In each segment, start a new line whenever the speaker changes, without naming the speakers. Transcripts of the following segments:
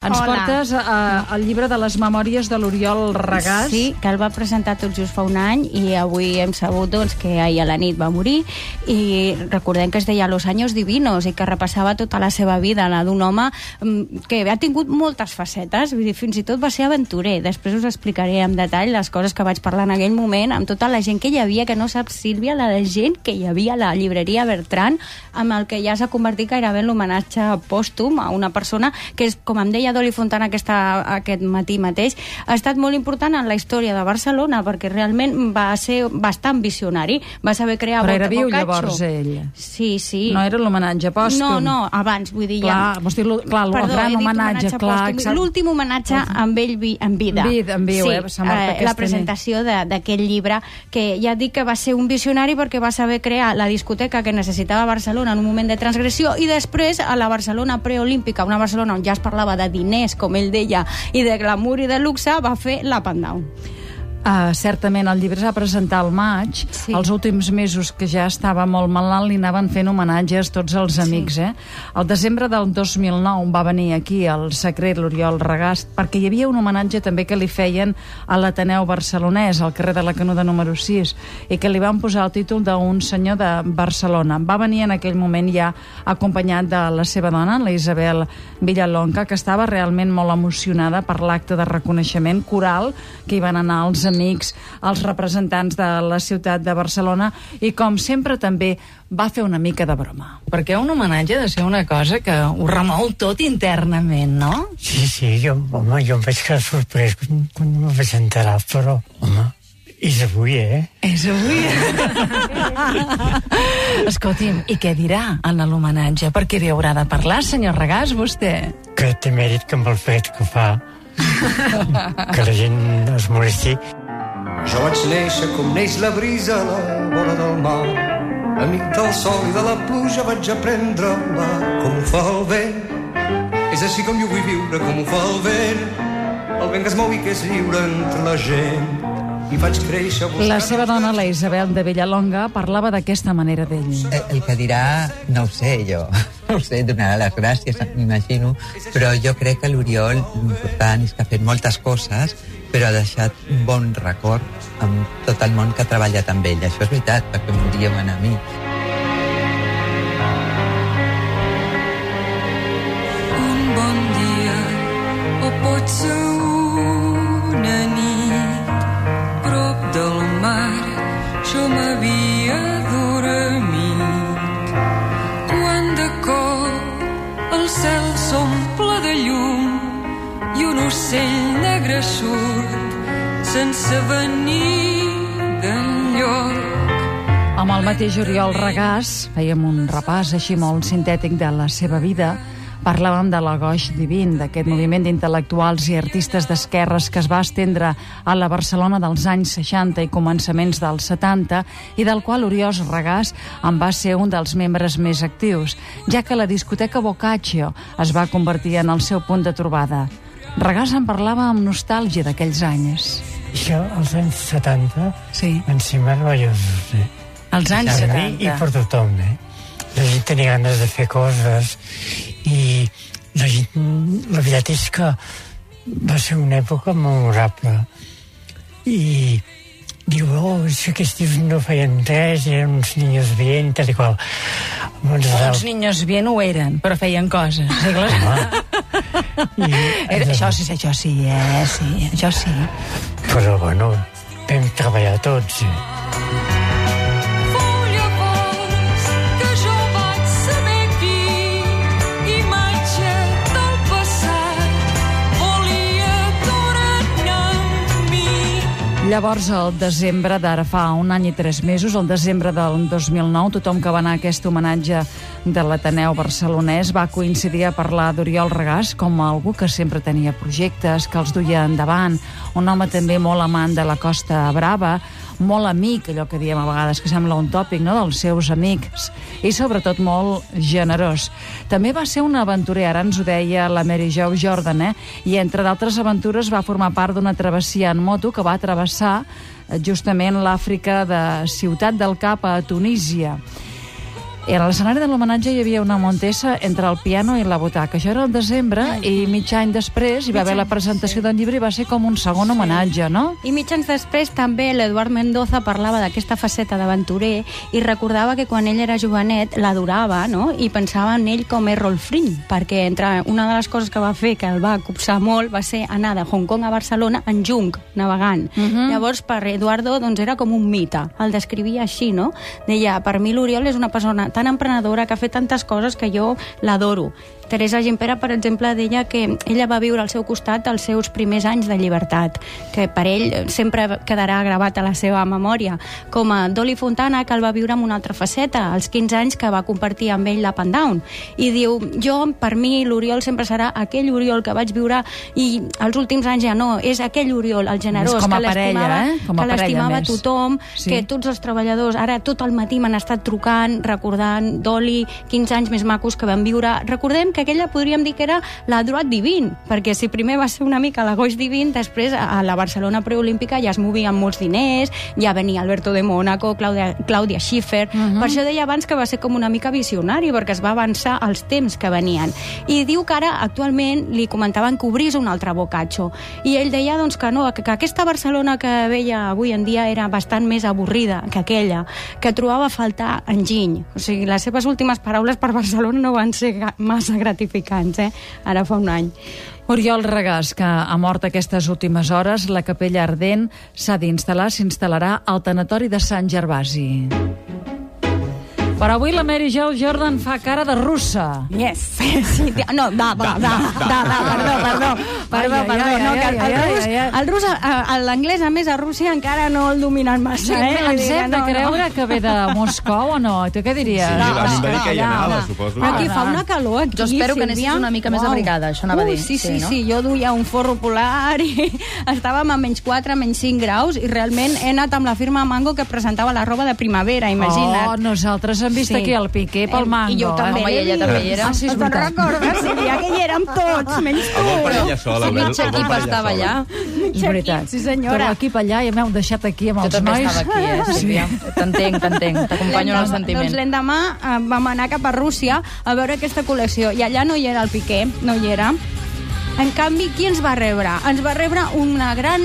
Ens
Hola.
portes uh, el llibre de les memòries de l'Oriol Regàs.
Sí, que el va presentar tot just fa un any i avui hem sabut doncs, que ahir a la nit va morir i recordem que es deia Los años divinos i que repassava tota la seva vida, la d'un home mm, que ha tingut moltes facetes, vull dir, fins i tot va ser aventurer. Després us explicaré en detall les coses que vaig parlar en aquell moment amb tota la gent que hi havia, que no sap Sílvia, la de gent que hi havia a la llibreria Bertran, amb el que ja s'ha convertit gairebé en l'homenatge pòstum a una persona que és, com em deia Doli Fontana aquesta, aquest matí mateix, ha estat molt important en la història de Barcelona perquè realment va ser bastant visionari, va saber crear
Però era viu
Boccaccio.
llavors ell.
Sí, sí.
No era l'homenatge pòstum.
No, no, abans, vull dir,
Clar,
ja...
vols dir, clar, el
Perdó,
gran
dit
homenatge, clar.
L'últim homenatge amb ell vi, en vida.
En vida, en viu,
sí,
eh? Aquesta
la presentació d'aquest llibre, que ja dic que va ser un visionari perquè va saber crear la discoteca que necessitava Barcelona en un moment de transgressió i després a la Barcelona preolímpica, una Barcelona on ja es parlava de diners, com ell deia, i de glamour i de luxe, va fer la Down.
Uh, certament, el llibre es va presentar al maig.
Sí.
Els últims mesos, que ja estava molt malalt, li anaven fent homenatges tots els amics. Eh? El desembre del 2009 va venir aquí el secret l'Oriol Regàs, perquè hi havia un homenatge també que li feien a l'Ateneu barcelonès, al carrer de la Canuda número 6, i que li van posar el títol d'un senyor de Barcelona. Va venir en aquell moment ja acompanyat de la seva dona, la Isabel Villalonga, que estava realment molt emocionada per l'acte de reconeixement coral que hi van anar els amics, els representants de la ciutat de Barcelona i com sempre també va fer una mica de broma.
Perquè un homenatge ha de ser una cosa que ho remou tot internament, no?
Sí, sí, jo, home, jo em vaig quedar sorprès quan, quan me vaig enterar, però, home, és avui, eh?
És avui. Escolti'm, i què dirà en l'homenatge? Per què li haurà de parlar, senyor Regàs, vostè?
Que té mèrit que amb el fet que fa que la gent es molesti.
Jo vaig néixer com neix la brisa a la vora del mar. Amic del sol i de la pluja vaig aprendre a amar com ho fa el vent. És així com jo vull viure, com ho fa el vent. El vent que es mou i que és lliure entre la gent. I vaig créixer buscant...
La seva dona, la Isabel de Villalonga, parlava d'aquesta manera d'ell.
Eh, El que dirà, no ho sé jo, no sé, donarà les gràcies, m'imagino, però jo crec que l'Oriol, l'important és que ha fet moltes coses, però ha deixat un bon record amb tot el món que ha treballat amb ell. Això és veritat, perquè moríem en mi.
Un bon dia o pot ser una nit prop del mar jo m'havia cel s'omple de llum i un ocell negre surt sense venir d'enlloc
Amb el mateix Oriol Regàs fèiem un repàs així molt sintètic de la seva vida. Parlàvem de la Goix Divin, d'aquest moviment d'intel·lectuals i artistes d'esquerres que es va estendre a la Barcelona dels anys 60 i començaments dels 70 i del qual Oriol Regàs en va ser un dels membres més actius, ja que la discoteca Boccaccio es va convertir en el seu punt de trobada. Regàs en parlava amb nostàlgia d'aquells anys.
Això, als anys 70,
Sí.
van ser meravellosos, eh?
Els anys
Per mi I
70.
per tothom, eh? La gent tenia ganes de fer coses i la la veritat és que va ser una època memorable i diu, oh, que aquests tios no feien res, eren uns niños bien, tal i qual. Doncs,
Uns niños bien ho eren, però feien coses. Sí, clar.
i,
Era, això sí, això sí, eh? Sí, això sí.
Però, bueno, vam treballar tots. Eh?
Llavors,
el desembre d'ara fa un any i tres mesos, el desembre del 2009, tothom que va anar a aquest homenatge de l'Ateneu barcelonès va coincidir a parlar d'Oriol Regàs com algú que sempre tenia projectes, que els duia endavant, un home també molt amant de la Costa Brava, molt amic, allò que diem a vegades, que sembla un tòpic, no?, dels seus amics, i sobretot molt generós. També va ser un aventurer, ara ens ho deia la Mary Jo Jordan, eh? i entre d'altres aventures va formar part d'una travessia en moto que va travessar eh, justament l'Àfrica de Ciutat del Cap a Tunísia. I a l'escenari de l'homenatge hi havia una montesa entre el piano i la butaca. Això era el desembre i mig any després hi va haver la presentació del llibre i va ser com un segon homenatge, no?
I mig anys després també l'Eduard Mendoza parlava d'aquesta faceta d'aventurer i recordava que quan ell era jovenet l'adorava, no? I pensava en ell com Errol Flynn, perquè entre una de les coses que va fer que el va copsar molt va ser anar de Hong Kong a Barcelona en junk, navegant. Uh -huh. Llavors, per Eduardo, doncs era com un mite. El descrivia així, no? Deia, per mi l'Oriol és una persona tan emprenedora que ha fet tantes coses que jo l'adoro. Teresa Gimpera, per exemple, deia que ella va viure al seu costat els seus primers anys de llibertat, que per ell sempre quedarà gravat a la seva memòria, com a Dolly Fontana, que el va viure amb una altra faceta, als 15 anys que va compartir amb ell l'Up and Down. I diu, jo, per mi, l'Oriol sempre serà aquell Oriol que vaig viure i els últims anys ja no, és aquell Oriol, el generós, que l'estimava
eh? Com a
que l'estimava tothom,
Sí.
que tots els treballadors, ara tot el matí m'han estat trucant, recordant Dolly, 15 anys més macos que van viure. Recordem que aquella podríem dir que era la Droit Divin, perquè si primer va ser una mica la Goix Divin, després a la Barcelona preolímpica ja es movien molts diners, ja venia Alberto de Mónaco, Clàudia, Clàudia Schiffer... Per això deia abans que va ser com una mica visionari, perquè es va avançar als temps que venien. I diu que ara, actualment, li comentaven que obrís un altre bocatxo. I ell deia doncs, que no, que, que aquesta Barcelona que veia avui en dia era bastant més avorrida que aquella, que trobava a faltar enginy. O sigui, les seves últimes paraules per Barcelona no van ser massa gratificants, eh? Ara fa un any.
Oriol Regàs, que ha mort aquestes últimes hores, la capella ardent s'ha d'instal·lar, s'instal·larà al tanatori de Sant Gervasi. Però avui la Mary Jo Jordan fa cara de russa.
Yes. Sí, tia- no, da, da, da, da, da, perdó, perdó, perdó,
Ai, ai,
perdó,
ai,
no, que
ai,
el, rus, el rus, a- a- l'anglès, a més, a Rússia encara no el dominen massa,
Sí,
eh?
Ens hem de
no, no.
creure que ve de Moscou o no? Tu què diries?
Sí, em va dir que hi
no,
anava,
no.
suposo.
Però aquí
Ah,
fa
no.
una calor, aquí,
Jo espero que anessis una mica més abrigada, això anava a dir,
Sí, sí,
sí, no?
sí, jo duia un forro polar i estàvem a menys 4, menys 5 graus i realment he anat amb la firma Mango que presentava la roba de primavera, imagina't.
Oh, nosaltres hem vist
Sí.
aquí el Piqué pel mango.
I jo també
eh?
Home, i ella també hi era.
Ah, sí, és
Te'n
veritat.
recordes, Sílvia, que hi érem tots, menys tu.
El bon per ella sol, el, bon
equip
per ella
estava
sol.
allà.
És veritat.
Sí, senyora.
Però aquí per allà i m'heu deixat aquí amb
Jo
els
també
nois.
estava aquí, eh, Sílvia. T'entenc, t'entenc. T'acompanyo en el sentiment.
Doncs l'endemà eh, vam anar cap a Rússia a veure aquesta col·lecció i allà no hi era el Piqué, no hi era. En canvi, qui ens va rebre? Ens va rebre una gran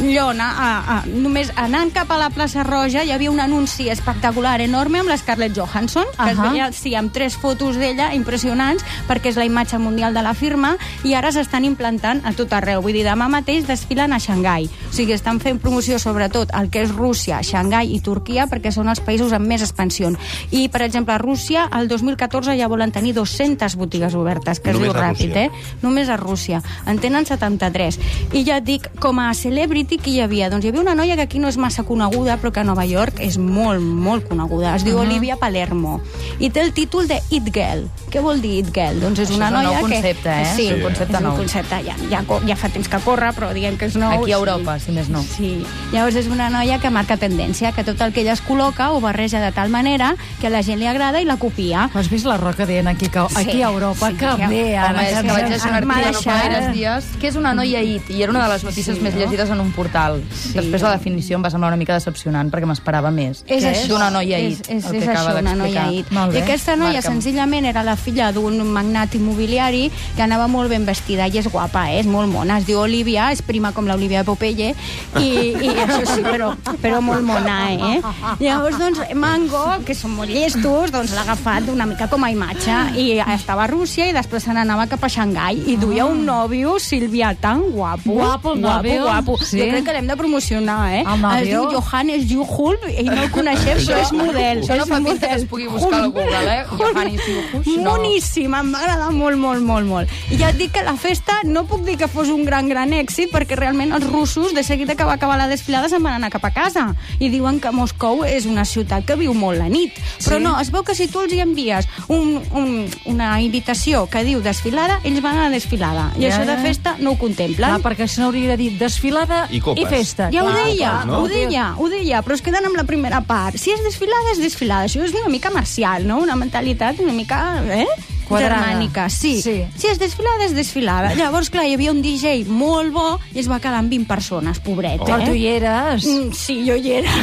llona. A, a, només anant cap a la plaça Roja hi havia un anunci espectacular, enorme, amb la Scarlett Johansson, que es
Ahà.
veia sí, amb tres fotos d'ella impressionants, perquè és la imatge mundial de la firma, i ara s'estan implantant a tot arreu. Vull dir, demà mateix desfilen a Xangai. O sigui, estan fent promoció sobretot el que és Rússia, Xangai i Turquia, perquè són els països amb més expansió. I, per exemple, a Rússia, el 2014 ja volen tenir 200 botigues obertes, que es
Només
diu ràpid, eh? Només a Rússia. En tenen 73. I ja et dic, com a celebrity, qui hi havia? Doncs hi havia una noia que aquí no és massa coneguda, però que a Nova York és molt, molt coneguda. Es diu Olivia Palermo. I té el títol de It Girl. Què vol dir It Girl? Doncs és
Això
una
és un nou
noia que...
concepte, eh?
Sí,
És un concepte
és un
nou.
concepte, ja, ja, ja fa temps que corre, però diguem que és nou.
Aquí a
sí.
Europa, si més no.
Sí. Llavors és una noia que marca tendència, que tot el que ella es col·loca ho barreja de tal manera que a la gent li agrada i la copia.
Has vist la Roca dient aquí, que, aquí
Sí,
a Europa,
sí,
que
ja.
bé, ara.
Home, és que vaig llegir un article no fa gaires dies que és una noia IT i era una de les notícies
sí,
més
no?
llegides en un portal. Després la definició em va semblar una mica decepcionant perquè m'esperava més.
És
Què
això,
D'una noia
és,
IT,
és,
el
és
que acaba
això, una noia
d'explicar.
I aquesta noia
Marca'm.
senzillament era la filla d'un magnat immobiliari que anava molt ben vestida i és guapa, eh? és molt mona. Es diu Olivia, és prima com l'Olivia de Popeye i, i això sí, però, però molt mona, eh? Llavors, doncs, Mango, que són molt llestos, doncs l'ha agafat una mica com a imatge i estava a Rússia i després se n'anava cap a Xangai i duia un nòvio, Sílvia, tan guapo.
Guapo el
Guapo, guapo.
sí.
Jo crec que l'hem de promocionar, eh?
Nòvio.
Es diu Johannes Juhul i no el coneixem, però és model.
Això no fa pinta que es pugui buscar al Google, eh? Johannes Juhus, no.
Moníssim, em va agradar molt, molt, molt, molt. I ja et dic que la festa no puc dir que fos un gran, gran èxit, perquè realment els russos, de seguida que va acabar la desfilada, se'n van anar cap a casa. I diuen que Moscou és una ciutat que viu molt la nit. Però no, es veu que si tu els hi envies un, un, una invitació que diu desfilada, ells van a la desfilada. I
Ja,
això de festa no ho contemplen.
Clar, perquè si no hauria de dir desfilada
I copes.
i festa.
Ja ho deia,
copes,
no?
ho deia, ho deia, però es queden amb la primera part. Si és desfilada, és desfilada. Això és una mica marcial, no? Una mentalitat una mica... Eh?
Quadrada.
germànica. Sí.
Sí.
si és desfilada, és desfilada. Llavors, clar, hi havia un DJ molt bo i es va quedar amb 20 persones, pobret,
Però
eh?
tu hi eres.
Mm, sí, jo hi era.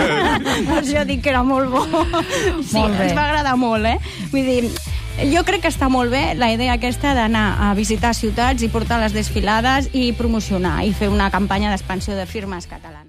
per això dic que era molt bo. Sí,
Molt bé.
ens va agradar molt, eh? Vull dir, jo crec que està molt bé la idea aquesta d'anar a visitar ciutats i portar les desfilades i promocionar i fer una campanya d'expansió de firmes catalanes.